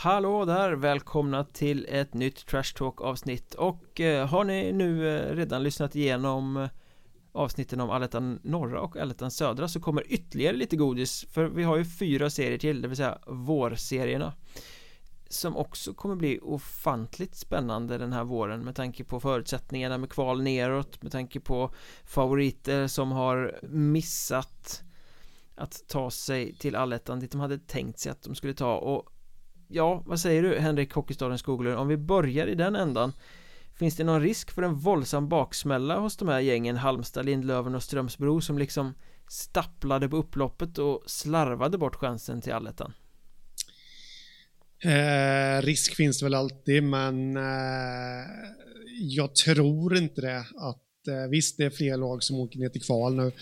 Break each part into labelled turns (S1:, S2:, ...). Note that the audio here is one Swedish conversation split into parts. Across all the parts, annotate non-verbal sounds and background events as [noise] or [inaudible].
S1: Hallå där, välkomna till ett nytt Trash Talk avsnitt. Och eh, har ni nu eh, redan lyssnat igenom eh, avsnitten om Allettan norra och Allettan södra så kommer ytterligare lite godis. För vi har ju fyra serier till, det vill säga vårserierna. Som också kommer bli ofantligt spännande den här våren med tanke på förutsättningarna med kval neråt med tanke på favoriter som har missat att ta sig till allettan dit de hade tänkt sig att de skulle ta. Och ja, vad säger du Henrik Hockeystaden Skoglund om vi börjar i den ändan Finns det någon risk för en våldsam baksmälla hos de här gängen Halmstad, Lindlöven och Strömsbro som liksom stapplade på upploppet och slarvade bort chansen till allettan?
S2: Eh, risk finns det väl alltid, men eh, jag tror inte det. Att, eh, visst, det är fler lag som åker ner till kval nu.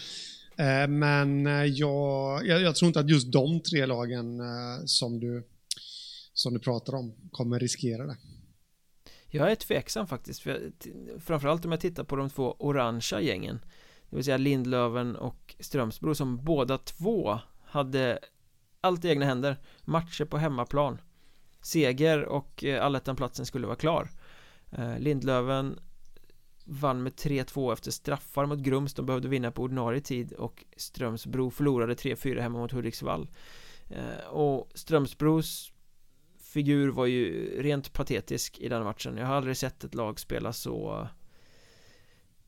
S2: Eh, men eh, jag, jag, jag, tror inte att just de tre lagen eh, som, du, som du pratar om kommer riskera det.
S1: Jag är tveksam faktiskt, för jag, framförallt om jag tittar på de två orangea gängen. Det vill säga Lindlöven och Strömsbro som båda två hade allt i egna händer. Matcher på hemmaplan. Seger och eh, allettanplatsen skulle vara klar. Eh, Lindlöven vann med 3-2 efter straffar mot Grums. De behövde vinna på ordinarie tid och Strömsbro förlorade 3-4 hemma mot Hudiksvall. Eh, och Strömsbros figur var ju rent patetisk i den matchen. Jag har aldrig sett ett lag spela så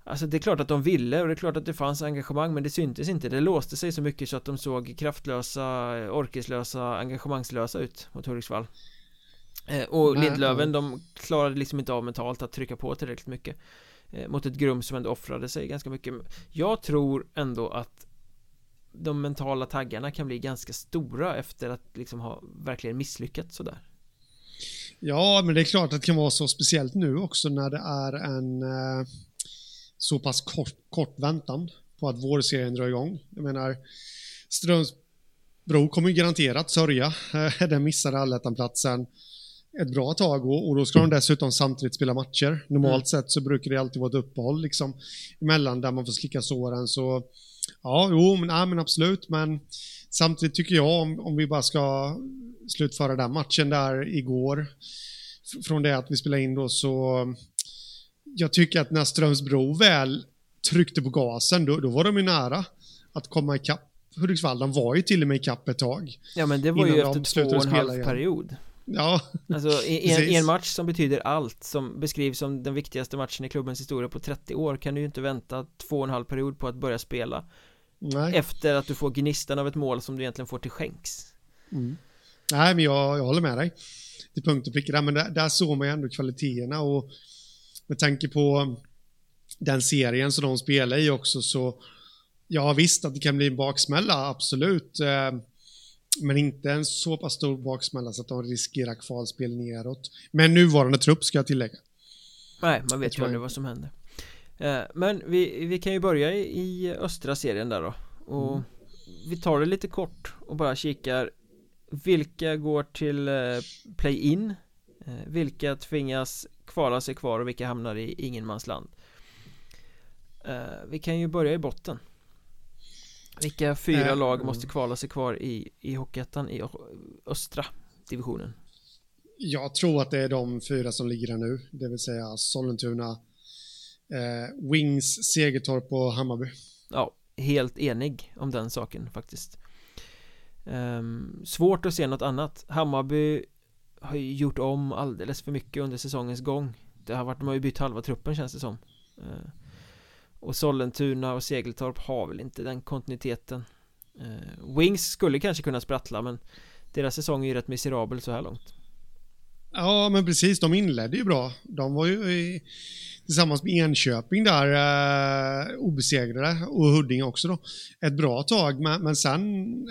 S1: Alltså det är klart att de ville och det är klart att det fanns engagemang men det syntes inte. Det låste sig så mycket så att de såg kraftlösa, orkeslösa, engagemangslösa ut mot Hudiksvall. Eh, Och Lindlöven de klarade liksom inte av mentalt att trycka på tillräckligt mycket Eh, mot ett Grum som ändå offrade sig ganska mycket. Jag tror ändå att de mentala taggarna kan bli ganska stora efter att liksom ha verkligen misslyckats sådär
S2: Ja, men det är klart att det kan vara så speciellt nu också när det är en eh, så pass kort, kort väntan på att vårserien drar igång. Jag menar, Strömsbro kommer ju garanterat sörja den missade allettanplatsen ett bra tag och, och då ska de dessutom samtidigt spela matcher. Normalt mm. sett så brukar det alltid vara ett uppehåll liksom emellan där man får slicka såren så ja, jo, men, ja, men absolut, men samtidigt tycker jag om, om vi bara ska slutföra den matchen där igår från det att vi spelade in då så jag tycker att när Strömsbro väl tryckte på gasen då, då var de ju nära att komma ikapp Hudiksvall. De var ju till och med ikapp ett tag.
S1: Ja men det var ju efter två och en halv period.
S2: Ja, [laughs]
S1: Alltså en, en, match som betyder allt Som beskrivs som den viktigaste matchen i klubbens historia på 30 år Kan du ju inte vänta två och en halv period på att börja spela Nej. Efter att du får gnistan av ett mål som du egentligen får till skänks
S2: mm. Nej men jag, jag håller med dig Till punkt och pricka men där, där såg man ju ändå kvaliteterna och Med tanke på Den serien som de spelar i också så Ja visst att det kan bli en baksmälla, absolut eh, men inte en så pass stor baksmälla så att de riskerar kvalspel neråt. Men nuvarande trupp ska jag tillägga.
S1: Nej, man vet ju aldrig vad som händer. Eh, men vi, vi kan ju börja i, östra serien där då. Och mm. vi tar det lite kort och bara kikar vilka går till eh, play-in eh, Vilka tvingas kvala sig kvar och vilka hamnar i ingenmansland Vi kan ju börja i botten vilka fyra äh, lag måste kvala sig kvar i, i Hockeyettan i östra divisionen?
S2: Jag tror att det är de fyra som ligger där nu, det vill säga Sollentuna, eh, Wings, Segertorp och Hammarby.
S1: Ja, helt enig om den saken faktiskt. Um, svårt att se något annat. Hammarby har ju gjort om alldeles för mycket under säsongens gång. Det har varit, de har ju bytt halva truppen känns det som. Uh, och Sollentuna och Segeltorp har väl inte den kontinuiteten Uh, Wings skulle kanske kunna sprattla men Deras säsong är ju rätt miserabel så här långt
S2: Ja men precis, de inledde ju bra. De var ju i, Tillsammans med Enköping där eh, Obesegrade. Och Huddinge också då. Ett bra tag men, men sen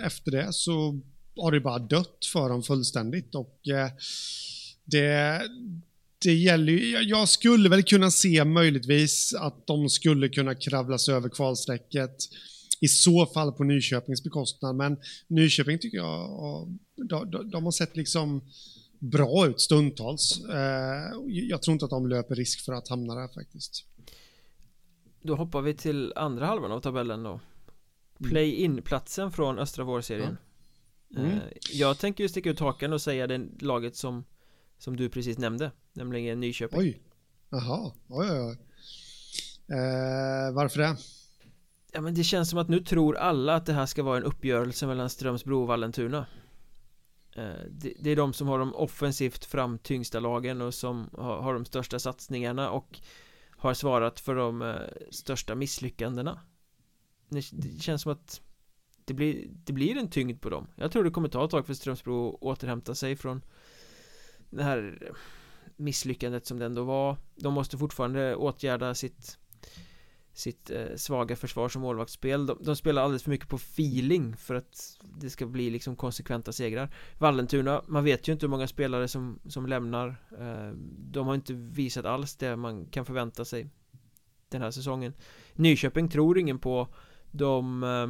S2: efter det så Har det bara dött för dem fullständigt. Och eh, Det det gäller ju, jag skulle väl kunna se möjligtvis att de skulle kunna kravla sig över kvalstrecket. I så fall på Nyköpings bekostnad, men Nyköping tycker jag, de, de har sett liksom bra ut stundtals. Eh, jag tror inte att de löper risk för att hamna där faktiskt.
S1: Då hoppar vi till andra halvan av tabellen då. Play-in-platsen från östra vårserien. mm. Eh, jag tänker ju sticka ut hakan och säga det laget som Som du precis nämnde Nämligen Nyköping
S2: Oj Jaha, oj oj oj eh, Varför det?
S1: Ja men det känns som att nu tror alla att det här ska vara en uppgörelse mellan Strömsbro och Vallentuna Eh, det, är de som har de offensivt framtyngsta lagen och som har, de största satsningarna och har svarat för de eh, största misslyckandena. Det känns som att det blir, det blir en tyngd på dem. Jag tror det kommer ta ett tag för Strömsbro att återhämta sig från Det här misslyckandet som det ändå var. De måste fortfarande åtgärda sitt Sitt eh, svaga försvars och målvaktsspel. De, de, spelar alldeles för mycket på feeling för att det ska bli liksom konsekventa segrar. Vallentuna, man vet ju inte hur många spelare som, som lämnar. Eh, De har inte visat alls det man kan förvänta sig Den här säsongen. Nyköping tror ingen på. De eh,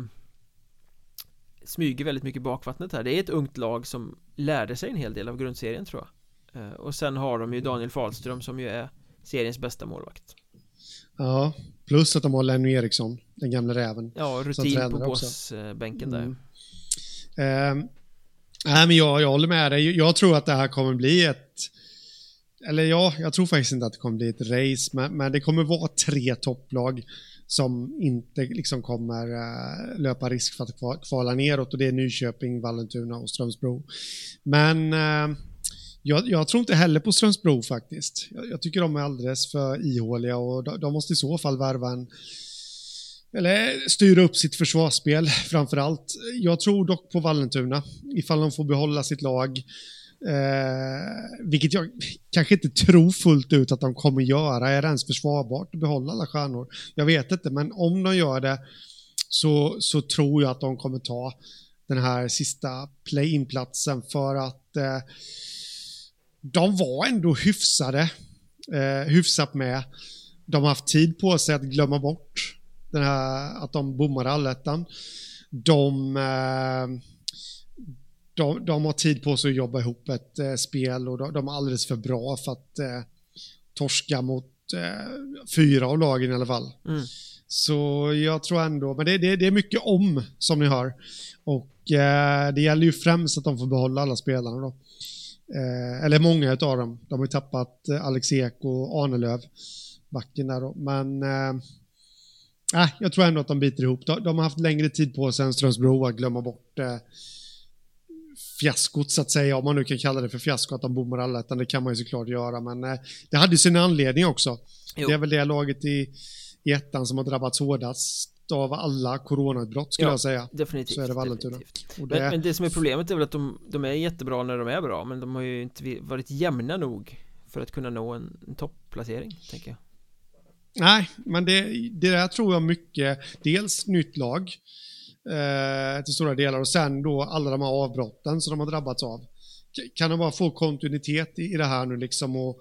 S1: smyger väldigt mycket bakvattnet här. Det är ett ungt lag som lärde sig en hel del av grundserien tror jag. Eh, Och sen har de ju Daniel Fahlström som ju är seriens bästa målvakt.
S2: Ja, plus att de har Lenny Eriksson, den gamla räven
S1: Ja, rutin på båsbänken där mm.
S2: uh, Nej men jag, jag håller med dig, jag tror att det här kommer bli ett eller ja, jag tror faktiskt inte att det kommer bli ett race, men, men det kommer vara tre topplag som inte liksom kommer uh, löpa risk för att kvala neråt och det är Nyköping, Vallentuna och Strömsbro. Men uh, jag, jag, tror inte heller på Strömsbro faktiskt. Jag, jag, tycker de är alldeles för ihåliga och de, de måste i så fall värva en eller styra upp sitt försvarsspel framför allt. Jag tror dock på Vallentuna ifall de får behålla sitt lag Eh, vilket jag kanske inte tror fullt ut att de kommer göra. Är det ens försvarbart att behålla alla stjärnor? Jag vet inte, men om de gör det så, så tror jag att de kommer ta den här sista play-in-platsen för att eh, de var ändå hyfsade, eh, hyfsat med. De har haft tid på sig att glömma bort den här, att de bommade allettan. De eh, de, de har tid på sig att jobba ihop ett eh, spel och de, de, är alldeles för bra för att eh, torska mot eh, fyra av lagen i alla fall. Mm. Så jag tror ändå, men det, det, det, är mycket om som ni hör. Och eh, det gäller ju främst att de får behålla alla spelarna då. Eh, eller många av dem. De har ju tappat eh, Alex Ek och Arnelöv, backen där då. Men äh, jag tror ändå att de biter ihop. De, de har haft längre tid på sig än Strömsbro att glömma bort fiaskot så att säga, om man nu kan kalla det för fiasko att de bommar alla, utan det kan man ju såklart göra, men eh, det hade sin anledning också. Jo. Det är väl det laget i, i ettan som har drabbats hårdast av alla coronautbrott skulle ja, jag säga.
S1: Definitivt.
S2: Så är det
S1: Vallentuna. Det... Men, men, det som är problemet är väl att de, de, är jättebra när de är bra, men de har ju inte varit jämna nog för att kunna nå en, en topplacering, tänker jag.
S2: Nej, men det, det där tror jag mycket, dels nytt lag, eh, till stora delar och sen då alla de här avbrotten som de har drabbats av. Kan de bara få kontinuitet i det här nu liksom och,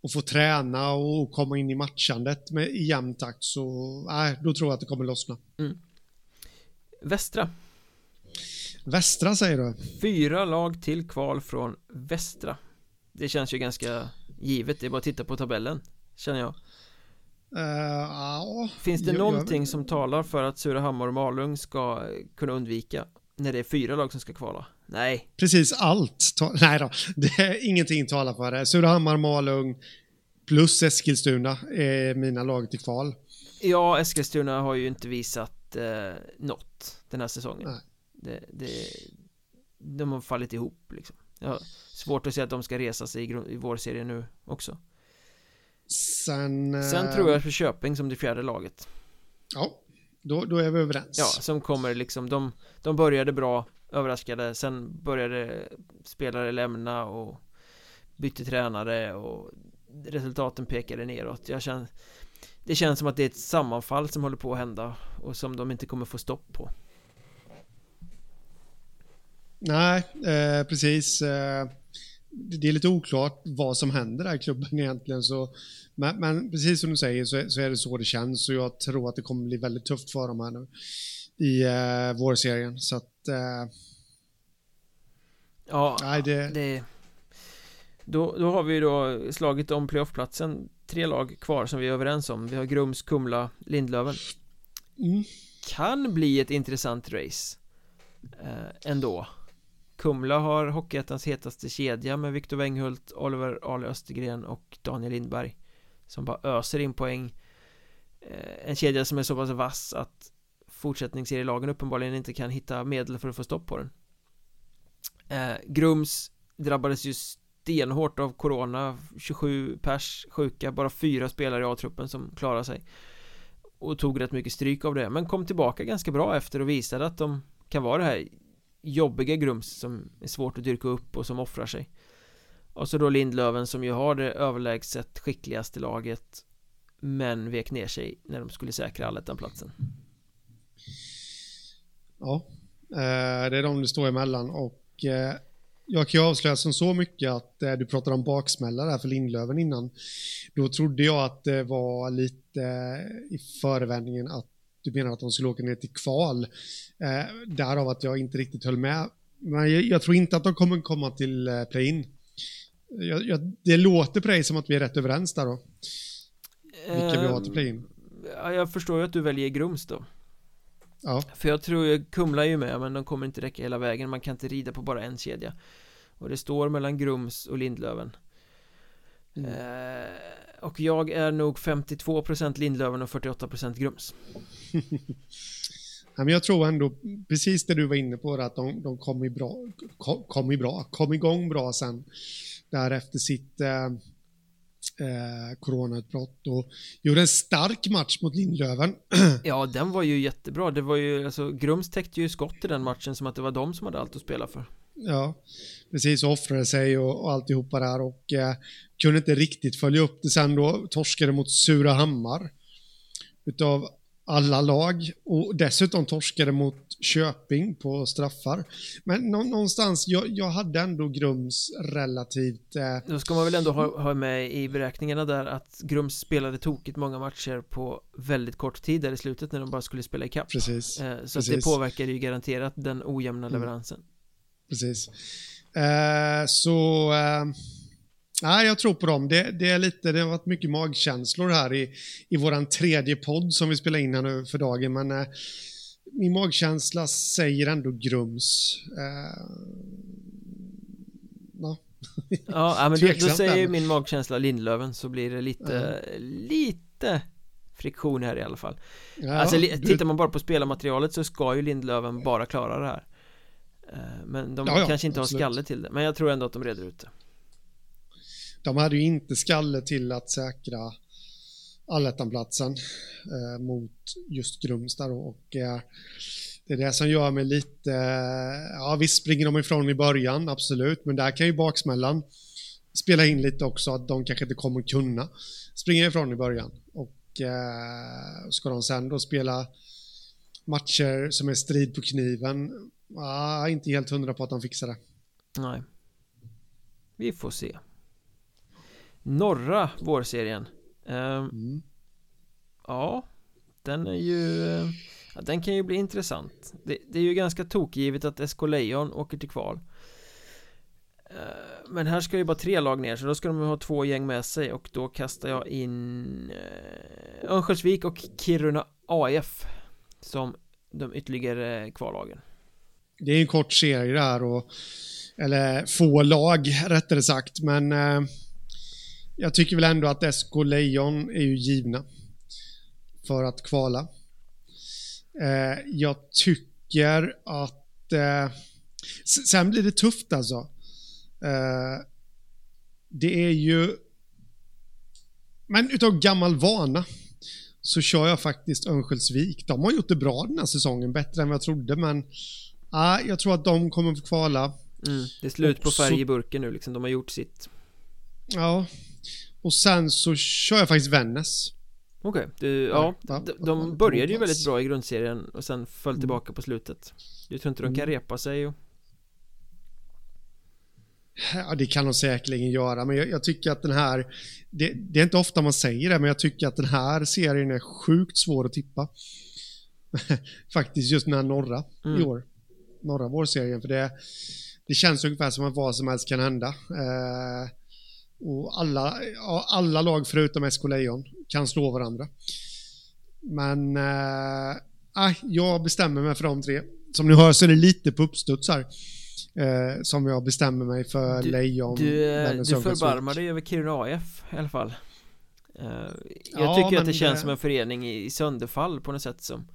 S2: och få träna och komma in i matchandet med, i jämn takt så, nej, då tror jag att det kommer lossna. Mm.
S1: Västra.
S2: Västra säger du?
S1: Fyra lag till kval från Västra. Det känns ju ganska givet, det är bara att titta på tabellen, känner jag. Uh, uh, Finns det jag, någonting jag... som talar för att Surahammar och Malung ska kunna undvika när det är fyra lag som ska kvala? Nej.
S2: Precis allt. Nej då, [laughs] det är ingenting talar för det. Surahammar, Malung plus Eskilstuna är mina lag till kval.
S1: Ja, Eskilstuna har ju inte visat eh, något den här säsongen. Nej. Det, det, de har fallit ihop liksom. Har svårt att se att de ska resa sig i, i vår nu också.
S2: Sen...
S1: Sen tror jag på Köping som det fjärde laget.
S2: Ja, då, då är vi överens.
S1: Ja, som kommer liksom, de, de började bra, överraskade, sen började spelare lämna och bytte tränare och resultaten pekade neråt. Jag känner, det känns som att det är ett sammanfall som håller på att hända och som de inte kommer få stopp på.
S2: Nej, eh, precis. Eh, det är lite oklart vad som händer där i klubben [laughs] egentligen. Så, men, men precis som du säger så, så, är det så det känns och jag tror att det kommer bli väldigt tufft för dem här nu i eh, vårserien. Så att... Uh,
S1: ja, nej, det... det... Då, då har vi då slagit om playoffplatsen. Tre lag kvar som vi är överens om. Vi har Grums, Kumla, Lindlöven. Mm. Kan bli ett intressant race eh, Ändå. Kumla har Hockeyettans hetaste kedja med Viktor Wenghult, Oliver Ale Östergren och Daniel Lindberg Som bara öser in poäng. Eh, En kedja som är så pass vass att fortsättningsserielagen uppenbarligen inte kan hitta medel för att få stopp på den. Eh, Grums drabbades ju stenhårt av corona. 27 pers sjuka, bara fyra spelare i A-truppen som klarade sig. Och tog rätt mycket stryk av det, men kom tillbaka ganska bra efter och visade att de kan vara det här jobbiga Grums som är svårt att dyrka upp och som offrar sig. Och så då Lindlöven som ju har det överlägset skickligaste laget Men vek ner sig när de skulle säkra allettan-platsen
S2: Ja, eh, det är de det står emellan och eh, jag kan ju avslöja som så mycket att eh, du pratade om baksmälla där för Lindlöven innan. Då trodde jag att det var lite i förevändningen att du menar att de skulle åka ner till kval. Därav att jag inte riktigt höll med. Men jag, tror inte att de kommer komma till play-in. Det låter på dig som att vi är rätt överens där då. Vilka vi har till play-in.
S1: Ja, jag förstår ju att du väljer Grums då.
S2: Ja.
S1: För jag tror ju, Kumla är ju med men de kommer inte räcka hela vägen Man kan inte rida på bara en kedja Och det står mellan Grums och Lindlöven mm. eh, Och jag är nog 52% Lindlöven och 48% Grums [laughs]
S2: ja, men Jag tror ändå precis det du var inne på att de, de kom, i bra, kom, kom i bra Kom igång bra sen Därefter sitt eh, eh, coronautbrott och gjorde en stark match mot Lindlöven. [clears throat]
S1: Ja, den var ju jättebra. Det var ju, alltså, Grums täckte ju skott i den matchen som att det var de som hade allt att spela för.
S2: Ja, precis. Offrade sig och, och alltihopa där och eh, kunde inte riktigt följa upp det sen då. Torskade mot Surahammar. Utav alla lag och dessutom torskade mot Köping på straffar. Men någonstans, jag, jag hade ändå Grums relativt... Eh...
S1: Då ska man väl ändå ha, ha, med i beräkningarna där att Grums spelade tokigt många matcher på väldigt kort tid där i slutet när de bara skulle spela ikapp.
S2: Precis.
S1: Eh, så
S2: Precis.
S1: det påverkar ju garanterat den ojämna mm. leveransen.
S2: Precis. Eh, så... Eh... Nej, jag tror på dem. Det, det, är lite, det har varit mycket magkänslor här i, i våran tredje podd som vi spelar in här nu för dagen, men eh, min magkänsla säger ändå Grums. Eh,
S1: ja. ja, men då, då säger min magkänsla Lindlöven så blir det lite, ja. lite friktion här i alla fall. Ja, alltså tittar man bara på spelarmaterialet så ska ju Lindlöven bara klara det här. Eh, men de ja, kanske inte absolut. har skalle till det, men jag tror ändå att de reder ut det
S2: de hade ju inte skalle till att säkra allettanplatsen eh, mot just Grums där och eh, det är det som gör mig lite, eh, ja visst springer de ifrån i början, absolut, men där kan ju baksmällan spela in lite också att de kanske inte kommer kunna springa ifrån i början. Och eh, ska de sen då spela matcher som är strid på kniven, ah, inte helt hundra på att de fixar det.
S1: Nej. Vi får se. Norra vårserien mm. Ja Den är ju ja, Den kan ju bli intressant. Det, det, är ju ganska tokgivet att SK Lejon åker till kval. Uh, Men här ska ju bara tre lag ner så då ska de ha två gäng med sig och då kastar jag in uh, Örnsköldsvik och Kiruna AF Som de ytterligare kvallagen.
S2: Det är en kort serie där och Eller få lag rättare sagt men uh jag tycker väl ändå att SK Lejon är ju givna för att kvala. Eh, jag tycker att... Eh, sen blir det tufft alltså. Eh, det är ju... Men utav gammal vana så kör jag faktiskt Örnsköldsvik. De har gjort det bra den här säsongen, bättre än vad jag trodde, men ah, jag tror att de kommer få kvala.
S1: Mm, det är slut på färg i burken nu liksom, de har gjort sitt.
S2: Ja, och sen så kör jag faktiskt Vännäs.
S1: Okej, okay. ja, ja, de, de började ju väldigt bra i grundserien och sen föll mm. tillbaka på slutet Du tror inte de kan mm. repa sig och...
S2: Ja, det kan de säkerligen göra, men jag, jag tycker att den här... Det, det, är inte ofta man säger det, men jag tycker att den här serien är sjukt svår att tippa. [laughs] Faktiskt just den här norra mm. i år. Norra vårserien, för det, det känns ungefär som att vad som helst kan hända. Eh, och alla, alla lag förutom SK Lejon kan slå varandra. Men äh, jag bestämmer mig för de tre. Som ni hör så är det lite på uppstuds här. Eh, som jag bestämmer mig för
S1: du,
S2: Lejon.
S1: Du, eh, du förbarmar dig över Kiruna AF i alla fall. Eh, jag ja, tycker att det känns det... som en förening i sönderfall på något sätt som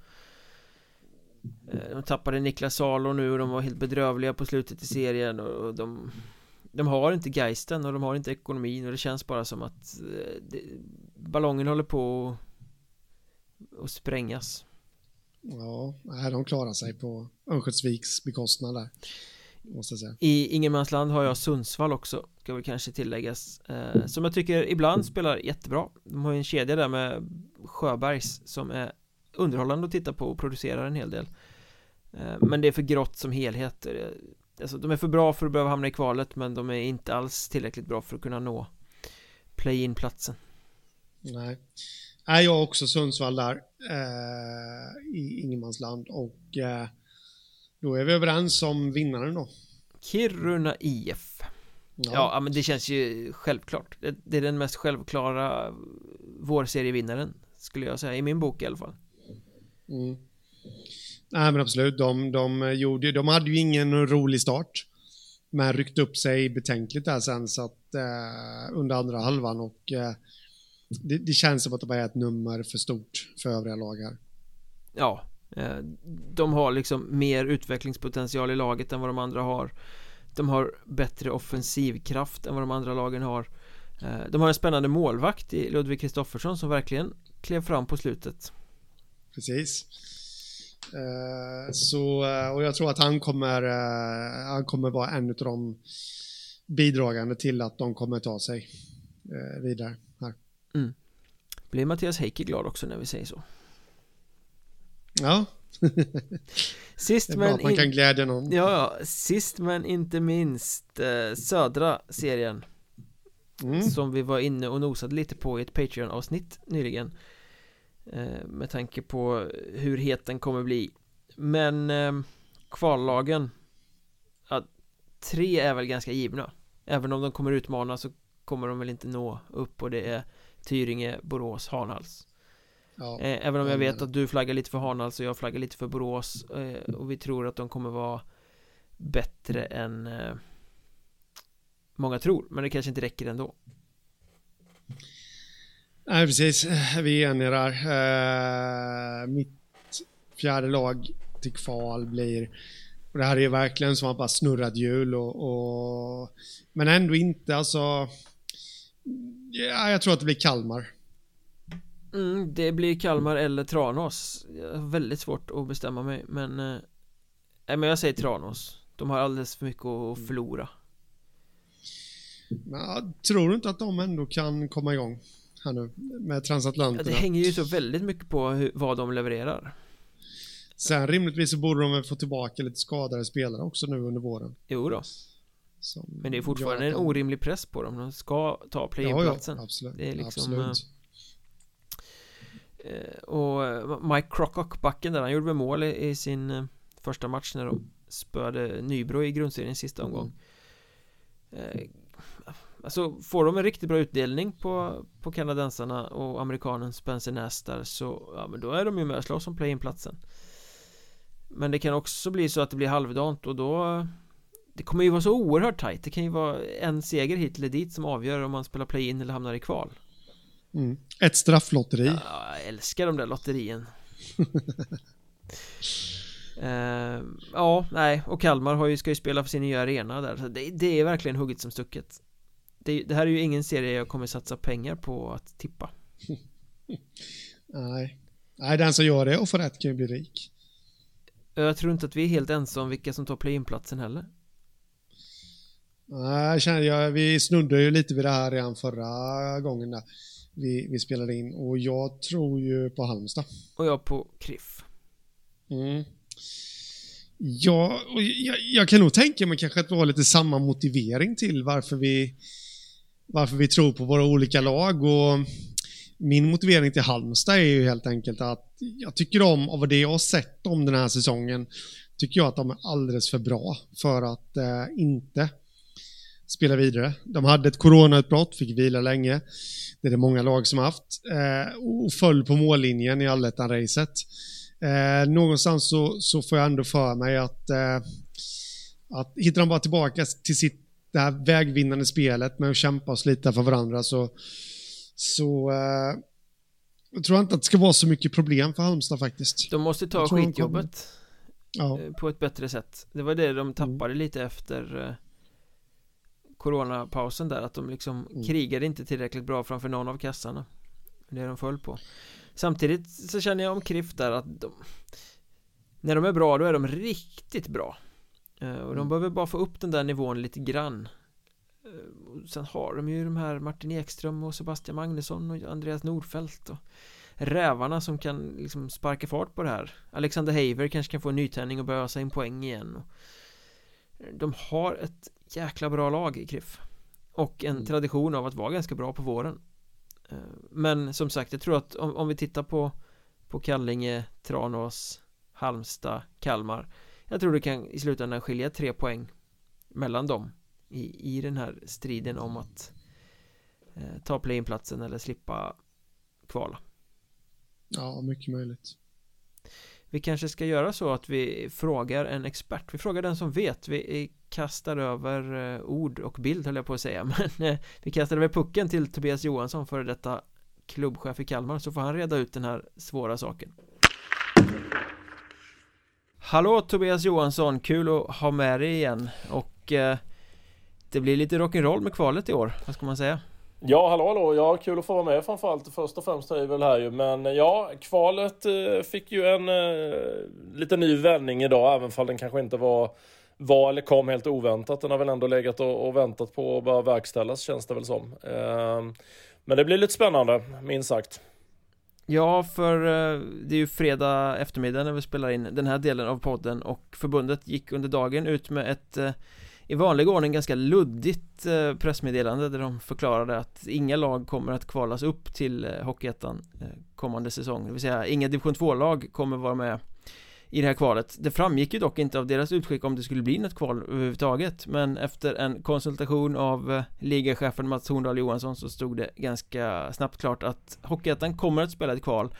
S1: eh, De tappade Niklas Salo nu och de var helt bedrövliga på slutet i serien och de De har inte geisten och de har inte ekonomin och det känns bara som att det, Ballongen håller på att sprängas.
S2: Ja, de klarar sig på Örnsköldsviks bekostnad där måste jag säga.
S1: I ingenmansland har jag Sundsvall också Ska väl kanske tilläggas eh, Som jag tycker ibland spelar jättebra. De har ju en kedja där med Sjöbergs Som är underhållande att titta på och producerar en hel del. Eh, Men det är för grått som helhet. Eh, Alltså de är för bra för att behöva hamna i kvalet Men de är inte alls tillräckligt bra för att kunna nå Play-in platsen
S2: Nej är jag också Sundsvall där eh, i ingenmansland och eh, då är vi överens om vinnaren då.
S1: Kiruna IF. Ja. ja, men det känns ju självklart. Det, det är den mest självklara vårserievinnaren skulle jag säga i min bok i alla fall.
S2: Mm. Nej men absolut, de, de, gjorde, de hade ju ingen rolig start. Men ryckte upp sig betänkligt där sen så att eh, under andra halvan och eh, det, det, känns som att det bara är ett nummer för stort för övriga lag här.
S1: Ja, Eh, de har liksom mer utvecklingspotential i laget än vad de andra har De har bättre offensivkraft än vad de andra lagen har eh, De har en spännande målvakt i Ludvig Kristoffersson som verkligen klev fram på slutet
S2: Precis eh, Så, och jag tror att han kommer Han kommer vara en av de bidragande till att de kommer ta sig vidare här mm.
S1: Blir Mattias Heike glad också när vi säger så
S2: Ja. [laughs]
S1: Sist men
S2: man kan glädja någon.
S1: Ja, sist men inte minst eh, södra serien. Mm. Som vi var inne och nosade lite på i ett Patreon-avsnitt nyligen. Eh, med tanke på hur het den kommer bli. Men eh, kvallagen. Ja, tre är väl ganska givna. Även om de kommer utmana så kommer de väl inte nå upp och det är Tyringe, Borås, Hanhals. Ja, eh, Även om jag vet att du flaggar lite för Hanhals och jag flaggar lite för Borås Och vi tror att de kommer vara Bättre än Många tror, men det kanske inte räcker ändå
S2: Nej precis, vi är eniga där. Mitt fjärde lag till kval blir och det här är verkligen som att bara snurrat hjul och, och, Men ändå inte alltså Ja, jag tror att det blir Kalmar.
S1: Mm, det blir Kalmar eller Tranås. Jag har väldigt svårt att bestämma mig men eh, Nej men jag säger Tranås. De har alldeles för mycket att mm. förlora.
S2: Men, Tror du inte att de ändå kan komma igång här nu med transatlanterna?
S1: Ja, det hänger ju så väldigt mycket på hur, vad de levererar.
S2: Sen rimligtvis så borde de väl få tillbaka lite skadade spelare också nu under våren.
S1: Jo då. Men det är fortfarande en orimlig press på dem. De ska ta play-in-platsen.
S2: Ja, ja, absolut, Det är liksom absolut.
S1: Eh, och eh, Mike Crocock, backen där, han gjorde väl mål i, i sin eh, första match när de spöade Nybro i grundserien sista omgång Alltså får de en riktigt bra utdelning på, på kanadensarna och amerikanen Spencer Nastar så ja men då är de ju med och slåss om play-in-platsen Men det kan också bli så att det blir halvdant och då Det kommer ju vara så oerhört tajt Det kan ju vara en seger hit eller dit som avgör om man spelar play-in eller hamnar i kval
S2: Mm. Ett strafflotteri.
S1: Ja, jag älskar de där lotterien. uh, [laughs] ja, nej, och Kalmar har ju, ska ju spela för sin nya arena där. Så det, det är verkligen hugget som stucket. Det, det, här är ju ingen serie jag kommer satsa pengar på att tippa. [laughs]
S2: nej. Nej, den som gör det och får rätt kan ju bli rik.
S1: Jag tror inte att vi är helt ensamma om vilka som tar play-in-platsen heller.
S2: Nej, jag känner, jag, vi snuddade ju lite vid det här redan förra gången där vi, vi spelade in och jag tror ju på Halmstad.
S1: Och jag på Kriff.
S2: Mm. Ja, och jag, jag, kan nog tänka mig kanske att vi har lite samma motivering till varför vi, varför vi tror på våra olika lag. Och min motivering till Halmstad är ju helt enkelt att jag tycker om, av det jag har sett om den här säsongen, tycker jag att de är alldeles för bra för att eh, inte spela vidare. De hade ett coronautbrott, fick vila länge. Det är det många lag som haft. Eh, och föll på mållinjen i allettan-racet. Eh, någonstans så, så får jag ändå för mig att eh, Att hittar de bara tillbaka till sitt det här vägvinnande spelet med att kämpa och slita för varandra så, så eh, jag tror inte att det ska vara så mycket problem för Halmstad faktiskt.
S1: De måste ta skitjobbet
S2: ja.
S1: Eh, på ett bättre sätt. Det var det de mm. tappade mm. lite efter eh, coronapausen där, att de liksom mm. krigade inte tillräckligt bra framför någon av kassarna. Det de föll på. Samtidigt så känner jag om Kriff där att de, när de är bra, då är de riktigt bra. Eh, och de mm. behöver bara få upp den där nivån lite grann eh, Sen har de ju de här Martin Ekström och Sebastian Magnusson och Andreas Nordfeldt och Rävarna som kan liksom sparka fart på det här Alexander Haver kanske kan få en nytändning och börja ösa in poäng igen De har ett jäkla bra lag i Kriff Och en mm. tradition av att vara ganska bra på våren eh, Men som sagt, jag tror att om, om vi tittar på På Kallinge, Tranås, Halmstad, Kalmar jag tror det kan i slutändan skilja tre poäng mellan dem i, i den här striden om att eh, ta play-in-platsen eller slippa kvala.
S2: Ja, mycket möjligt.
S1: Vi kanske ska göra så att vi frågar en expert Vi frågar den som vet Vi kastar över eh, ord och bild höll jag på att säga [laughs] Men eh, vi kastar över pucken till Tobias Johansson före detta klubbchef i Kalmar Så får han reda ut den här svåra saken Hallå Tobias Johansson, kul att ha med dig igen och eh, det blir lite rock'n'roll med kvalet i år, vad ska man säga?
S3: Ja, hallå hallå, ja kul att få vara med framförallt först och främst är vi väl här ju men eh, ja, kvalet eh, fick ju en eh, lite ny vändning idag även om den kanske inte var var eller kom helt oväntat. Den har väl ändå legat och, och väntat på att börja verkställas känns det väl som. Eh, men det blir lite spännande, minst sagt.
S1: Ja, för eh, det är ju fredag eftermiddag när vi spelar in den här delen av podden och förbundet gick under dagen ut med ett eh, i vanlig ordning ganska luddigt eh, pressmeddelande där de förklarade att inga lag kommer att kvalas upp till Hockeyettan kommande säsong, det vill säga inga division 2-lag kommer vara med i det här kvalet. Det framgick ju dock inte av deras utskick om det skulle bli något kval överhuvudtaget. Men efter en konsultation av eh, ligachefen Mats Horndal Johansson så stod det ganska snabbt klart att Hockeyettan kommer att spela ett kval.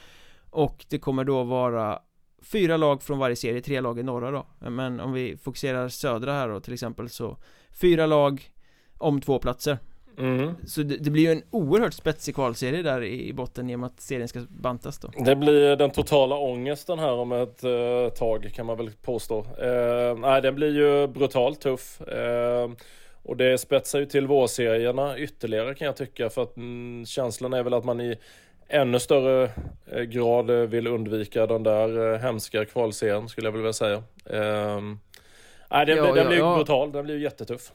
S1: Och det kommer då vara fyra lag från varje serie, tre lag i norra då. Men om vi fokuserar södra här då till exempel så Fyra lag om två platser. Mm. Så det, det, blir ju en oerhört spetsig kvalserie där i botten i och med att serien ska bantas då.
S3: Det blir den totala ångesten här om ett uh, tag kan man väl påstå. Uh, Nej den blir ju brutalt tuff. Uh, Och det spetsar ju till vårserierna ytterligare kan jag tycka för att mm, känslan är väl att man i ännu större grad vill undvika den där hemska kvalserien skulle jag vilja säga. Nej den, ja, den ja, blir ju ja. brutal, den blir ju jättetuff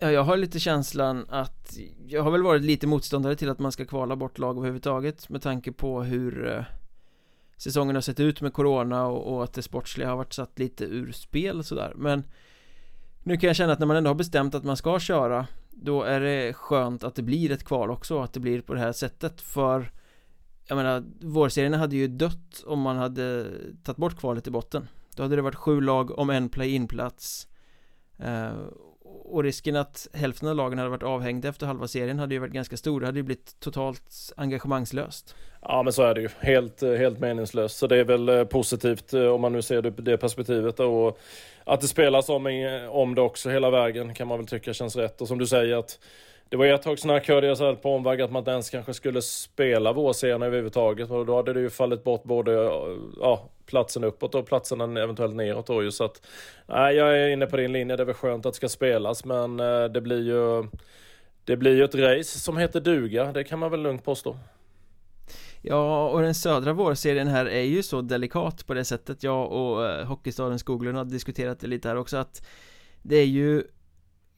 S1: Ja, jag har lite känslan att Jag har väl varit lite motståndare till att man ska kvala bort lag överhuvudtaget Med tanke på hur eh, Säsongen har sett ut med Corona och, och, att det sportsliga har varit satt lite ur spel och sådär. Men Nu kan jag känna att när man ändå har bestämt att man ska köra Då är det skönt att det blir ett kval också Att det blir på det här sättet. För Jag menar Vårserierna hade ju dött om man hade tagit bort kvalet i botten. Då hade det varit sju lag om en play-in plats eh, och risken att hälften av lagen hade varit avhängda efter halva serien hade ju varit ganska stor. Det hade ju blivit totalt engagemangslöst.
S3: Ja men så är det ju, helt, eh, helt meningslöst. Så det är väl eh, positivt eh, om man nu ser det på det perspektivet och Att det spelas om, om det också hela vägen kan man väl tycka känns rätt. Och som du säger att det var ett tag snack hörde jag så här på omväg att man inte ens kanske skulle spela vårserien överhuvudtaget. Och då hade det ju fallit bort både ja, platsen uppåt och platsen eventuellt neråt då ju så att nej, jag är inne på din linje. Det är väl skönt att det ska spelas men eh, det blir ju det blir ju ett race som heter duga. Det kan man väl lugnt påstå.
S1: Ja, och den södra vårserien här är ju så delikat på det sättet. Jag och eh, Hockeystaden Skoglund har diskuterat det lite här också att det är ju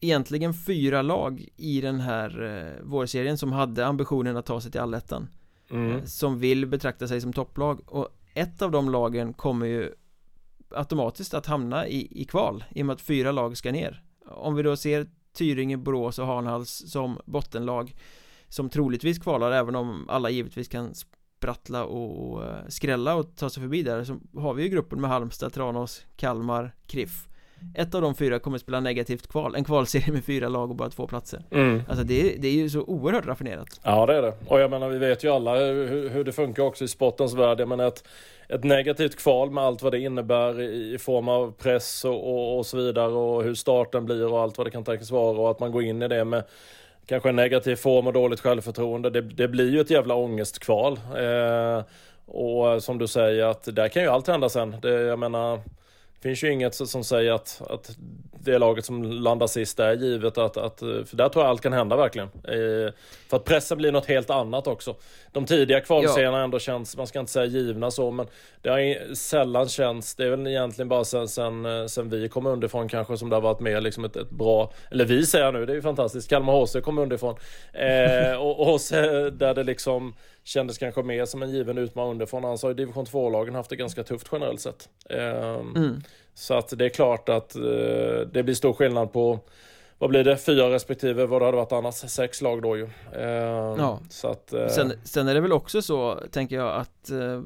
S1: egentligen fyra lag i den här eh, vårserien som hade ambitionen att ta sig till allettan mm. Som vill betrakta sig som topplag och ett av de lagen kommer ju automatiskt att hamna i, i kval i och med att fyra lag ska ner. Om vi då ser Tyringe, Borås och Hanhals som bottenlag Som troligtvis kvalar även om alla givetvis kan sprattla och, eh, skrälla och ta sig förbi där så har vi ju gruppen med Halmstad, Tranås, Kalmar, Kriff. Ett av de fyra kommer spela negativt kval En kvalserie med fyra lag och bara två platser
S3: Mm.
S1: Alltså det, är- det är ju så oerhört raffinerat
S3: Ja det är det. Och jag menar vi vet ju alla hur, hur det funkar också i sportens värld. Jag menar ett, ett negativt kval med allt vad det innebär i, form av press och, och, och så vidare och hur starten blir och allt vad det kan tänkas vara och att man går in i det med kanske en negativ form och dåligt självförtroende. Det, det blir ju ett jävla ångestkval. Eh, och som du säger att där kan ju allt hända sen. Det, jag menar finns ju inget som säger att, att det laget som landar sist är givet att, att för där tror jag allt kan hända verkligen. Eh, för att pressen blir något helt annat också. De tidiga kvalserierna ja. ändå känns, man ska inte säga givna så, men det har sällan känts, det är väl egentligen bara sen, sen, sen vi kom underifrån kanske som det har varit mer liksom ett, ett bra, eller vi säger nu, det är ju fantastiskt, Kalmar HC kom underifrån. Eh, och, och HC där det liksom kändes kanske mer som en given utmaning underifrån. Annars har ju division 2-lagen haft det ganska tufft generellt sett. Um, mm. Så att det är klart att uh, det blir stor skillnad på vad blir det? Fyra respektive vad det hade varit annars? Sex lag då ju. Um,
S1: ja.
S3: Så att, uh,
S1: sen, sen är det väl också så, tänker jag, att uh,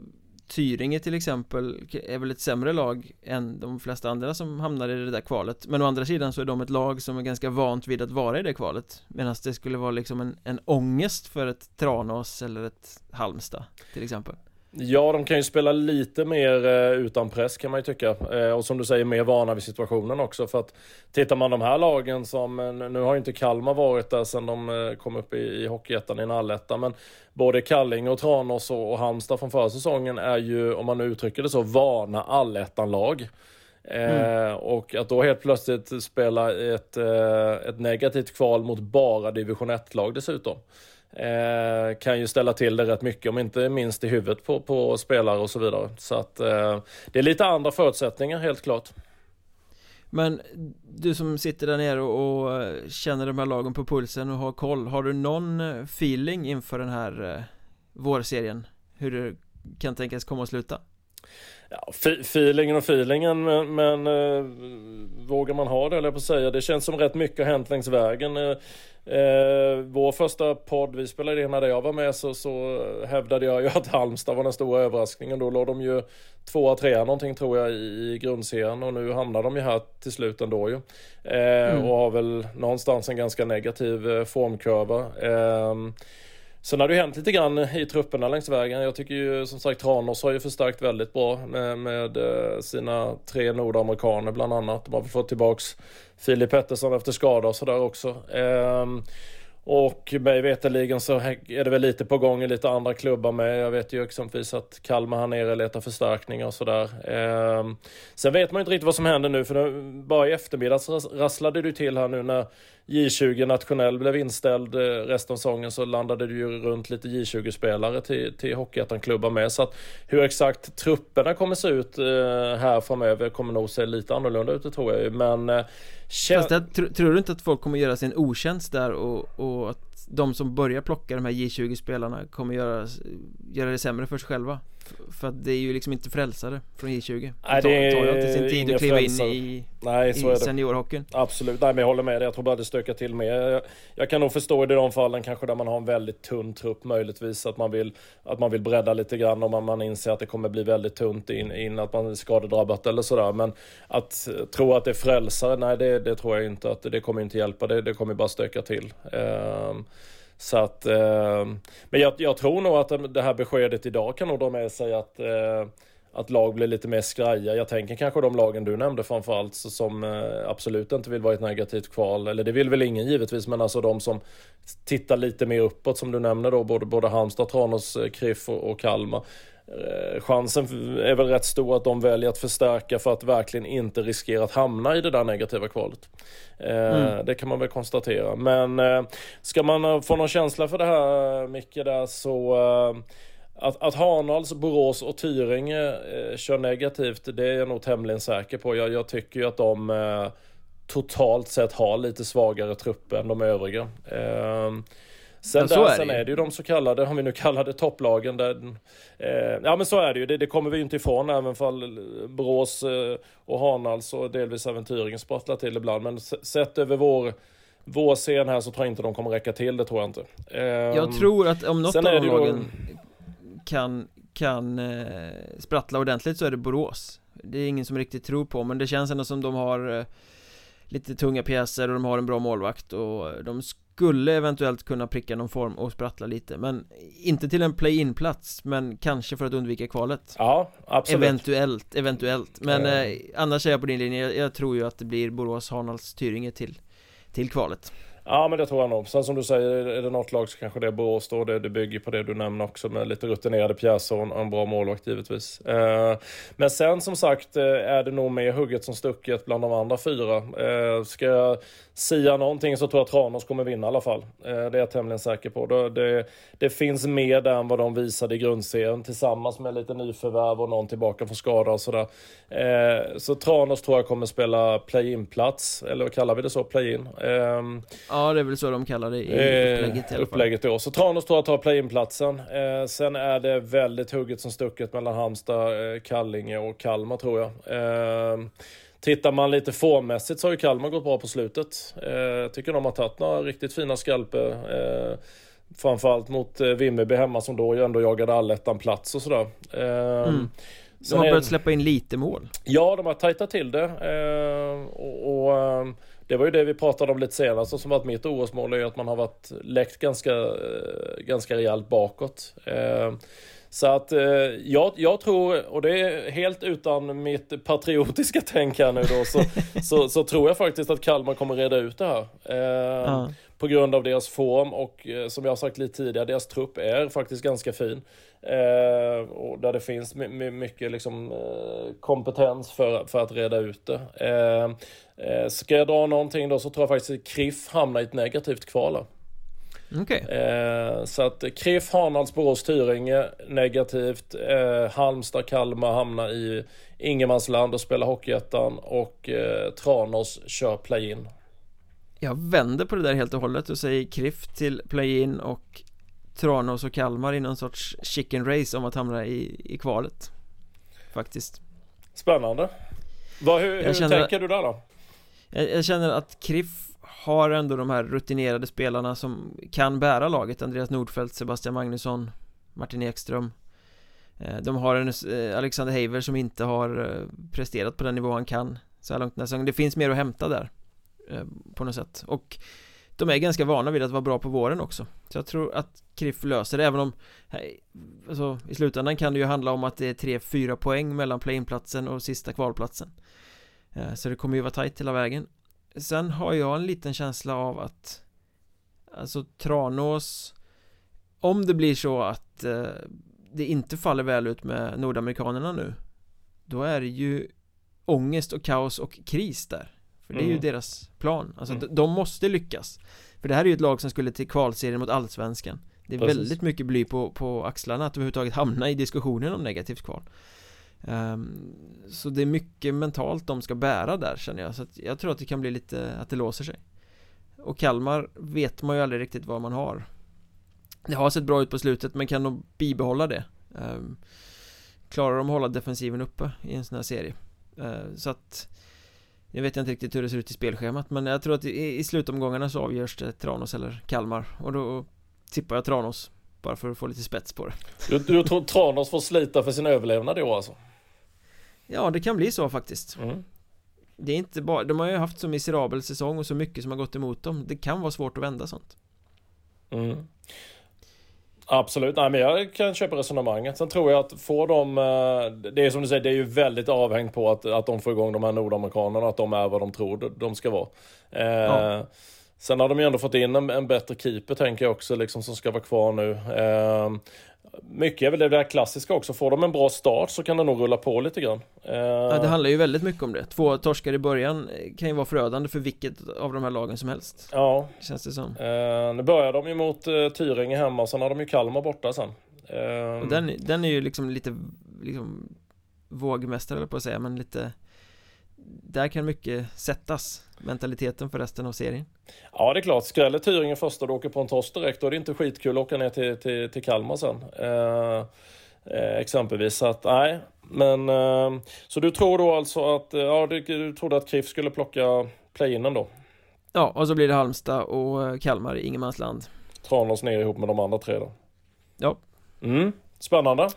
S1: Tyringe till exempel är väl ett sämre lag än de flesta andra som hamnar i det där kvalet. Men å andra sidan så är de ett lag som är ganska vant vid att vara i det kvalet. Medan det skulle vara liksom en, en ångest för ett Tranås eller ett Halmstad till exempel.
S3: Ja, de kan ju spela lite mer eh, utan press kan man ju tycka. Eh, och som du säger, mer vana vid situationen också. För att tittar man de här lagen som, eh, nu har ju inte Kalmar varit där sedan de kom upp i, i Hockeyettan i en alletta. Men både Kallinge och Tranås och, och Halmstad från förra säsongen är ju, om man nu uttrycker det så, vana allettan-lag. Mm. Eh, och att då helt plötsligt spela ett, eh, ett negativt kval mot bara division 1-lag dessutom. Eh, kan ju ställa till det rätt mycket, om inte minst i huvudet på, på spelare och så vidare. Så att eh, det är lite andra förutsättningar helt klart.
S1: Men du som sitter där nere och, och känner de här lagen på pulsen och har koll, har du någon eh, feeling inför den här eh, vårserien? Hur det kan tänkas komma att sluta?
S3: Ja, feelingen och feelingen, men, men eh, vågar man ha det, eller på att säga. Det känns som rätt mycket har hänt längs vägen. Eh, eh, vår första podd vi spelade in när jag var med så, så hävdade jag ju att Halmstad var den stora överraskningen. Då låg de ju tvåa, trea någonting tror jag i grundserien och nu hamnar de ju här till slut ändå ju. Eh, mm. Och har väl någonstans en ganska negativ eh, formkurva. Sen har det ju hänt lite grann i trupperna längs vägen. Jag tycker ju som sagt Tranås har ju förstärkt väldigt bra med, med eh, sina tre nordamerikaner bland annat. De har fått tillbaks Filip Pettersson efter skada och sådär också. Ehm, och mig veterligen så är det väl lite på gång i lite andra klubbar med. Jag vet ju exempelvis att Kalmar här nere letar förstärkningar och sådär. Ehm, sen vet man ju inte riktigt vad som händer nu för nu, bara i eftermiddags rasslade det till här nu när J20 nationell blev inställd eh, resten av säsongen så landade det ju runt lite J20-spelare till, till Hockeyettan-klubbar med. Så att hur exakt trupperna kommer se ut eh, här framöver kommer nog se lite annorlunda ut, det tror jag ju. Men eh,
S1: Fast där, tr tror du inte att folk kommer göra sin otjänst där och, och att de som börjar plocka de här J20-spelarna kommer göra, göra det sämre för sig själva? För att det är ju liksom inte frälsare från J20
S3: Nej det
S1: tar ju inte sin tid att kliva in i,
S3: Nej,
S1: i
S3: det.
S1: seniorhockeyn
S3: Absolut, nej men jag håller med dig. Jag tror bara det stökar till mer. Jag, jag kan nog förstå i de fallen kanske där man har en väldigt tunn trupp möjligtvis. Att man vill, att man vill bredda lite grann om man, man inser att det kommer bli väldigt tunt in, in att man är skadedrabbat eller sådär. Men att tro att det är frälsare, nej det, det tror jag inte. att Det kommer inte hjälpa, det, det kommer bara stöka till. Um, så att, eh, men jag, jag, tror nog att det här beskedet idag kan nog dra med sig att, eh, att lag blir lite mer skraja. Jag tänker kanske de lagen du nämnde framförallt som eh, absolut inte vill vara ett negativt kval. Eller det vill väl ingen givetvis, men alltså de som tittar lite mer uppåt som du nämner då, både, både Halmstad, Tranås, eh, Kriff och, och Kalmar. Eh, chansen är väl rätt stor att de väljer att förstärka för att verkligen inte riskera att hamna i det där negativa kvalet. Eh, mm. Det kan man väl konstatera. Men eh, ska man få någon känsla för det här Micke där så att, att Hanals, Borås och Tyringe eh, kör negativt, det är jag nog tämligen säker på. Jag, jag tycker ju att de eh, totalt sett har lite svagare trupper än de övriga. Eh, Sen, där, är, sen är det ju de så kallade, om vi nu kallar det topplagen. Där, eh, ja men så är det ju, det, det kommer vi inte ifrån även fall Brås eh, och Hanals och delvis även sprattlar till ibland. Men sett över vår vår scen här så tror jag inte de kommer räcka till, det tror jag inte.
S1: Eh, jag tror att om något av de lagen kan, kan eh, sprattla ordentligt så är det Borås Det är ingen som riktigt tror på men det känns ändå som de har eh, Lite tunga pjäser och de har en bra målvakt och de skulle eventuellt kunna pricka någon form och sprattla lite men Inte till en play-in plats men kanske för att undvika kvalet
S3: Ja, absolut
S1: Eventuellt, eventuellt Men eh, annars är jag på din linje, jag, jag tror ju att det blir Borås, Hanals, Tyringe till Till kvalet
S3: Ja men det tror jag nog. Sen som du säger, är det något lag så kanske det är Borås då. Det, det bygger på det du nämner också med lite rutinerade pjäser och en bra målvakt givetvis. Eh, men sen som sagt eh, är det nog mer hugget som stucket bland de andra fyra. Eh, ska jag sia någonting så tror jag Tranås kommer vinna i alla fall. Eh, det är jag tämligen säker på. Det, det, det finns mer där än vad de visade i grundserien tillsammans med lite nyförvärv och någon tillbaka från skada och sådär. Eh, så Tranås tror jag kommer spela play-in-plats, eller vad kallar vi det så? Play-in?
S1: Ehm, ja, det är väl så de kallar det i
S3: eh, upplägget i alla fall. Upplägget då. Så Tranås tror jag tar play-in-platsen. sen är det väldigt hugget som stucket mellan Halmstad, Kallinge och Kalmar tror jag. Tittar man lite formmässigt så har ju Kalmar gått bra på slutet. Eh, tycker de har tagit några riktigt fina skalper. Eh, framförallt mot eh, Vimmerby hemma som då ju ändå jagade allettan plats och sådär. Eh, mm.
S1: De har börjat släppa in lite mål.
S3: Ja, de har tajtat till det. Och, och det var ju det vi pratade om lite senast och som varit mitt orosmål är att man har varit läckt ganska, ganska rejält bakåt. Så att eh, jag, jag tror, och det är helt utan mitt patriotiska tänk här nu då, så, [laughs] så, så, tror jag faktiskt att Kalmar kommer reda ut det här. Eh, ja. På grund av deras form och eh, som jag har sagt lite tidigare, deras trupp är faktiskt ganska fin. Eh, och där det finns mycket liksom, eh, kompetens för, för att reda ut det. Eh, ska jag dra någonting då så tror jag faktiskt att KRIF hamnar i ett negativt kval.
S1: Okay.
S3: Eh, så att KRIF, Hanals, Borås, Tyringe negativt. Eh, Halmstad, Kalmar hamnar i ingenmansland och spelar Hockeyettan och eh, Tranås kör play-in.
S1: Jag vänder på det där helt och hållet och säger KRIF till play-in och Tranås och Kalmar i någon sorts chicken race om att hamna i, i kvalet. Faktiskt.
S3: Spännande. Vad, hur, hur känner, tänker du där då?
S1: Jag, jag känner att KRIF har ändå de här rutinerade spelarna som kan bära laget. Andreas Nordfeldt, Sebastian Magnusson, Martin Ekström. Eh, de har en eh, Alexander Heiver som inte har eh, presterat på den nivå han kan så här långt nästa. Det finns mer att hämta där på något sätt. Och de är ganska vana vid att vara bra på våren också. Så jag tror att Kriff löser det även om alltså, I slutändan kan det ju handla om att det är 3-4 poäng mellan play-in-platsen och sista kvalplatsen. Så det kommer ju vara tajt hela vägen. Sen har jag en liten känsla av att Alltså Tranås Om det blir så att eh, Det inte faller väl ut med nordamerikanerna nu Då är det ju Ångest och kaos och kris där För det är mm. ju deras plan Alltså mm. de måste lyckas För det här är ju ett lag som skulle till kvalserien mot allsvenskan Det är Precis. väldigt mycket bly på, på axlarna att överhuvudtaget hamna i diskussionen om negativt kval Um, så det är mycket mentalt de ska bära där känner jag Så att jag tror att det kan bli lite att det låser sig Och Kalmar vet man ju aldrig riktigt vad man har Det har sett bra ut på slutet men kan de bibehålla det? Um, klarar de att hålla defensiven uppe i en sån här serie? Uh, så att Jag vet inte riktigt hur det ser ut i spelschemat men jag tror att i, i slutomgångarna så avgörs det Tranås eller Kalmar och då tippar jag Tranås bara för att få lite spets på det
S3: Du, du tror Tranås får slita för sin överlevnad i år alltså?
S1: Ja, det kan bli så faktiskt mm. Det är inte bara, de har ju haft så miserabel säsong och så mycket som har gått emot dem Det kan vara svårt att vända sånt
S3: mm. Absolut, nej men jag kan köpa resonemanget. Sen tror jag att får de, eh, det är som du säger, det är ju väldigt avhängt på att, att de får igång de här nordamerikanerna, att de är vad de tror de ska vara. Eh, ja. Sen har de ju ändå fått in en, en, bättre keeper tänker jag också, liksom som ska vara kvar nu. Eh, mycket är väl det där klassiska också. Får de en bra start så kan det nog rulla på lite grann.
S1: Uh... Ja, det handlar ju väldigt mycket om det. Två torskar i början kan ju vara förödande för vilket av de här lagen som helst.
S3: Ja.
S1: Känns det som.
S3: Uh, nu börjar de ju mot uh, Tyringe hemma sen har de ju Kalmar borta sen.
S1: Och den, den är ju liksom lite liksom vågmästare på att säga, men lite där kan mycket sättas Mentaliteten för resten av serien?
S3: Ja det är klart, skräller Tyringen första och åker på en torsk direkt. Då är det inte skitkul att åka ner till, till, till Kalmar sen. Eh, eh, Exempelvis, så att nej. Men eh, Så du tror då alltså att, ja du, du trodde att KRIF skulle plocka play-inen då?
S1: Ja, och så blir det Halmstad och Kalmar i ingenmansland.
S3: Tranås ner ihop med de andra tre då?
S1: Ja.
S3: Mm. Spännande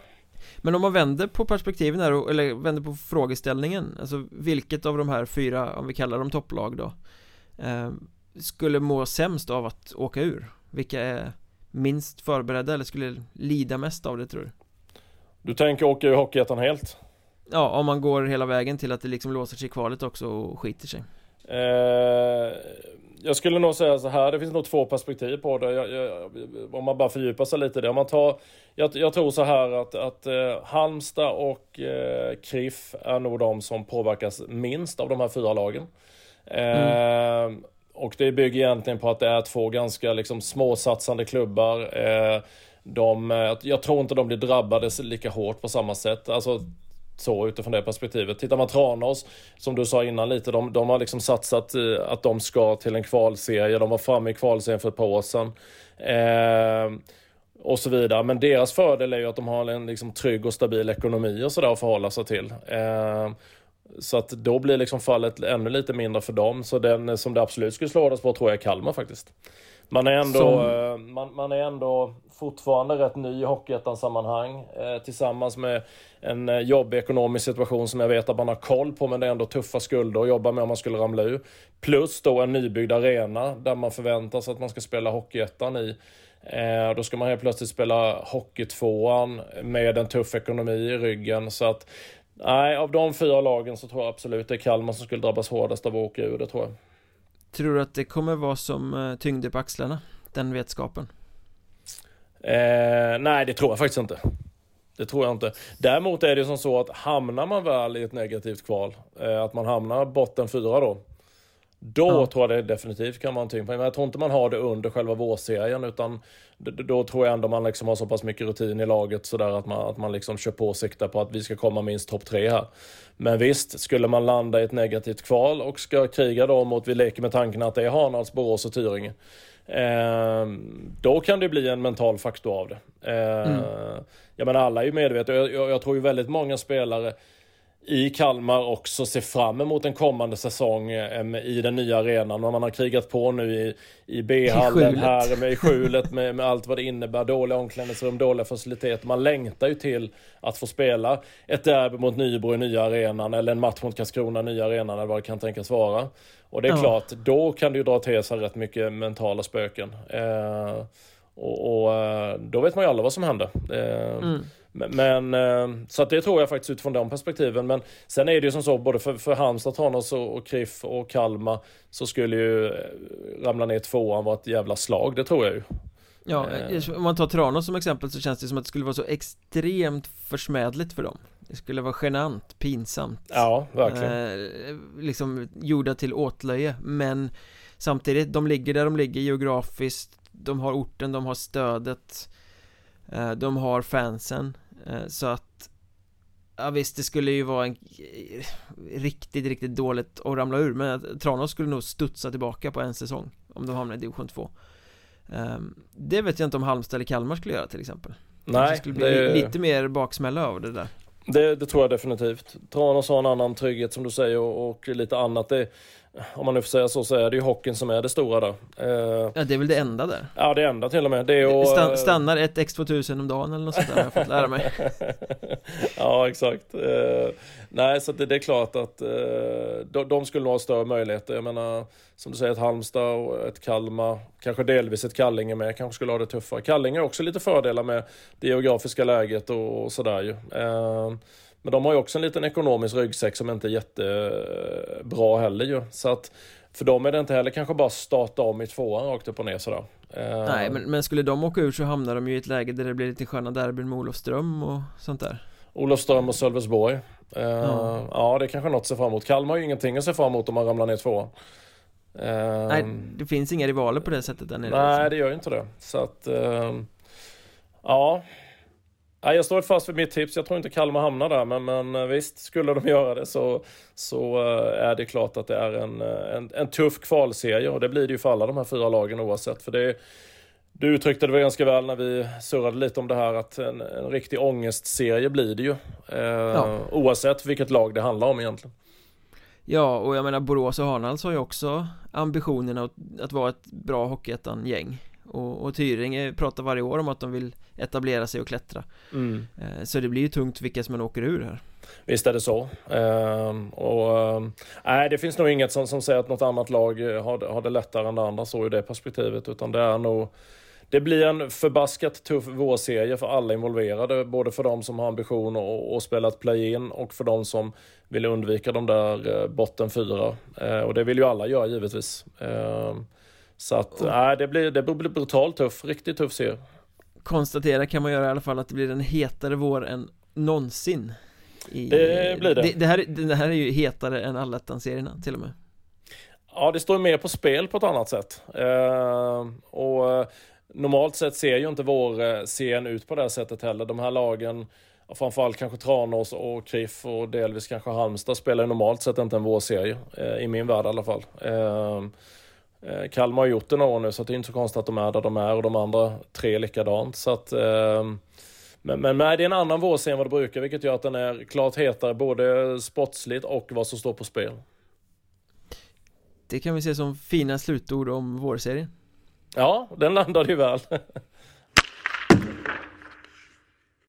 S1: Men om man vänder på perspektiven här, eller vänder på frågeställningen Alltså vilket av de här fyra, om vi kallar dem topplag då eh, Skulle må sämst av att åka ur? Vilka är minst förberedda eller skulle lida mest av det tror du?
S3: Du tänker åka ur Hockeyettan helt?
S1: Ja, om man går hela vägen till att det liksom låser sig i kvalet också och skiter sig
S3: eh, Jag skulle nog säga så här, det finns nog två perspektiv på det jag, jag, Om man bara fördjupar sig lite i det, om man tar Jag, jag tror så här att, att eh, Halmstad och eh, KRIF är nog de som påverkas minst av de här fyra lagen eh, mm. Och det bygger egentligen på att det är två ganska liksom småsatsande klubbar eh, de, eh, jag tror inte de blir drabbade lika hårt på samma sätt. Alltså så utifrån det perspektivet. Tittar man Tranås, som du sa innan lite, de, de har liksom satsat att de ska till en kvalserie. De var framme i kvalserien för ett par år sedan. Eh, och så vidare. Men deras fördel är ju att de har en liksom trygg och stabil ekonomi och sådär att förhålla sig till. Eh, så att då blir liksom fallet ännu lite mindre för dem. Så den som det absolut skulle slås på tror jag är Kalmar faktiskt. Man är ändå, som... Eh, man, man, är ändå fortfarande rätt ny i Hockeyettan-sammanhang eh, tillsammans med en eh, jobbig ekonomisk situation som jag vet att man har koll på men det är ändå tuffa skulder att jobba med om man skulle ramla ur. Plus då en nybyggd arena där man förväntar sig att man ska spela Hockeyettan i. Eh, då ska man helt plötsligt spela Hockeytvåan med en tuff ekonomi i ryggen. Så att nej, av de fyra lagen så tror jag absolut det är Kalmar som skulle drabbas hårdast av att åka ur, det tror jag.
S1: Tror du att det kommer vara som eh, tyngde på axlarna? Den vetskapen?
S3: Eh, nej, det tror jag faktiskt inte. Det tror jag inte. Däremot är det som så att hamnar man väl i ett negativt kval, eh, att man hamnar botten fyra då. Då ja. tror jag det definitivt kan vara en tyngdpunkt. Men jag tror inte man har det under själva vårserien utan då tror jag ändå man liksom har så pass mycket rutin i laget sådär att man, att man liksom kör på och siktar på att vi ska komma minst topp tre här. Men visst, skulle man landa i ett negativt kval och ska kriga då mot, vi leker med tanken att det är Hanals, Borås och Tyringe. Eh, då kan det bli en mental faktor av det. Eh, mm. Jag menar alla är ju medvetna, jag, jag, jag tror ju väldigt många spelare i Kalmar också ser fram emot en kommande säsong i den nya arenan. Och man har krigat på nu i, i B-hallen här med i skjulet med, med allt vad det innebär. Dåliga omklädningsrum, dåliga faciliteter. Man längtar ju till att få spela ett derby mot Nybro i nya arenan eller en match mot Karlskrona i nya arenan eller vad det kan tänkas vara. Och det är ja. klart, då kan det ju dra till sig rätt mycket mentala spöken. Eh, och, och, eh, då vet man ju alla vad som händer. Eh, mm. Men, eh, så att det tror jag faktiskt utifrån de perspektiven. Men sen är det ju som så, både för, för Halmstad, Tranås och, och KRIF och Kalmar så skulle ju eh, ramla ner tvåan vara ett jävla slag, det tror jag ju.
S1: Ja, eh. om man tar Tranås som exempel så känns det som att det skulle vara så extremt försmädligt för dem Det skulle vara genant, pinsamt
S3: Ja, verkligen
S1: eh, Liksom gjorda till åtlöje Men Samtidigt, de ligger där de ligger geografiskt De har orten, de har stödet eh, De har fansen så att Ja visst, det skulle ju vara en riktigt, riktigt dåligt att ramla ur Men Tranås skulle nog studsa tillbaka på en säsong Om de hamnar i division 2 ehm, Det vet jag inte om Halmstad eller Kalmar skulle göra till exempel
S3: Nej,
S1: det skulle bli det... lite mer baksmälla av det där
S3: det, det, tror jag definitivt. Tranås har en annan trygghet som du säger och, och lite annat. Det, om man nu får säga så, så är det ju hockeyn som är det stora där.
S1: Eh, ja, det är väl det enda där?
S3: Ja, det enda till och med. Det att,
S1: Stan stannar ett X2000 om dagen eller något sånt där, har jag fått lära mig. [laughs]
S3: ja, exakt. Eh, nej, så det, det, är klart att eh, de, de, skulle nog ha större möjligheter. Jag menar, som du säger, ett Halmstad och ett Kalmar, kanske delvis ett Kallinge med, kanske skulle ha det tuffare. Kallinge har också lite fördelar med det geografiska läget och, och sådär ju. Eh, men de har ju också en liten ekonomisk ryggsäck som inte är jättebra heller ju. Så att för dem är det inte heller kanske bara starta om i tvåan rakt upp och ner sådär.
S1: Eh, Nej, men, men skulle de åka ur så hamnar de ju i ett läge där det blir lite sköna derbyn med Olofström och sånt där.
S3: Olofström och Sölvesborg. Uh, ja. ja, det är kanske något att se fram emot. Kalmar har ju ingenting att se fram emot om man ramlar ner tvåan.
S1: Uh, nej, det finns inga rivaler på det sättet där
S3: nere. Nej, liksom. det gör ju inte det. Så att, uh, ja, Ja, jag står fast vid mitt tips. Jag tror inte Kalmar hamnar där, men, men eh, visst, skulle de göra det så, så eh, är det klart att det är en, eh, en, en tuff kvalserie och det blir det ju för alla de här fyra lagen oavsett. För det, du uttryckte det väl ganska väl när vi surrade lite om det här att en, en riktig ångestserie blir det ju. Eh, ja. Oavsett vilket lag det handlar om egentligen.
S1: Ja, och jag menar Borås och Hanals har ju också ambitionen att, att vara ett bra Hockeyettan-gäng och, och Tyringe pratar varje år om att de vill etablera sig och klättra mm. Eh, så det blir ju tungt vilka som man åker ur här
S3: Visst är det så. Uh, och, uh, nej, det finns nog inget som, som säger att något annat lag har, har det lättare än det andra så i det perspektivet. Utan det är nog det blir en förbaskat tuff vårserie för alla involverade. Både för de som har ambition att, att spela ett play-in och för de som vill undvika de där eh, botten fyra. Eh, och det vill ju alla göra givetvis. Eh, så att nej, det, blir, det blir brutalt tuff, riktigt tuff serie.
S1: Konstatera kan man göra i alla fall att det blir en hetare vår än någonsin.
S3: I, det blir det.
S1: Det, det, här, det här är ju hetare än allettan-serierna till och med.
S3: Ja, det står mer på spel på ett annat sätt. Eh, och normalt sett ser ju inte vår eh, scen ut på det sättet heller. De här lagen, framförallt kanske Tranås och KRIF och delvis kanske Halmstad spelar ju normalt sett inte en vårserie. Eh, I min värld i alla fall. Eh, Kalmar har gjort det några år nu så det är inte så konstigt att de är där de är och de andra tre likadant. Så att, men, men nej, det är en annan vårserie än vad det brukar vilket gör att den är klart hetare både sportsligt och vad som står på spel.
S1: Det kan vi se som fina slutord om vårserien.
S3: Ja, den landade ju väl. [laughs]